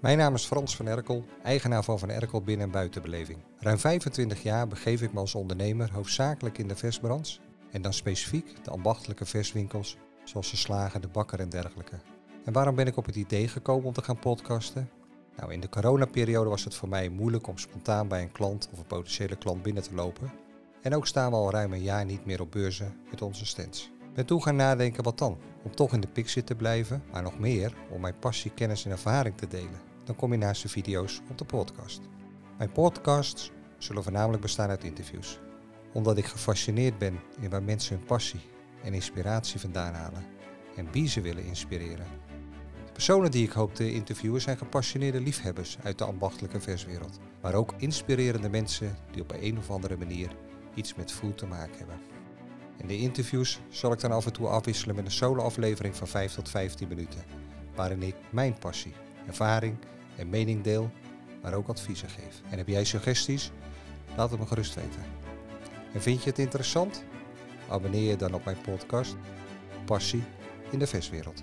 Mijn naam is Frans van Erkel, eigenaar van Van Erkel Binnen- en Buitenbeleving. Ruim 25 jaar begeef ik me als ondernemer hoofdzakelijk in de versbranche en dan specifiek de ambachtelijke verswinkels zoals de slager, de bakker en dergelijke. En waarom ben ik op het idee gekomen om te gaan podcasten? Nou, in de coronaperiode was het voor mij moeilijk om spontaan bij een klant of een potentiële klant binnen te lopen. En ook staan we al ruim een jaar niet meer op beurzen met onze stands. Ben toen gaan nadenken wat dan? Om toch in de picture te blijven, maar nog meer om mijn passie, kennis en ervaring te delen. Dan kom je naast de video's op de podcast. Mijn podcasts zullen voornamelijk bestaan uit interviews. Omdat ik gefascineerd ben in waar mensen hun passie en inspiratie vandaan halen en wie ze willen inspireren. De personen die ik hoop te interviewen zijn gepassioneerde liefhebbers uit de ambachtelijke verswereld, maar ook inspirerende mensen die op een of andere manier iets met food te maken hebben. In de interviews zal ik dan af en toe afwisselen met een solo-aflevering van 5 tot 15 minuten, waarin ik mijn passie, ervaring en mening deel, maar ook adviezen geef. En heb jij suggesties? Laat het me gerust weten. En vind je het interessant? Abonneer je dan op mijn podcast Passie in de Verswereld.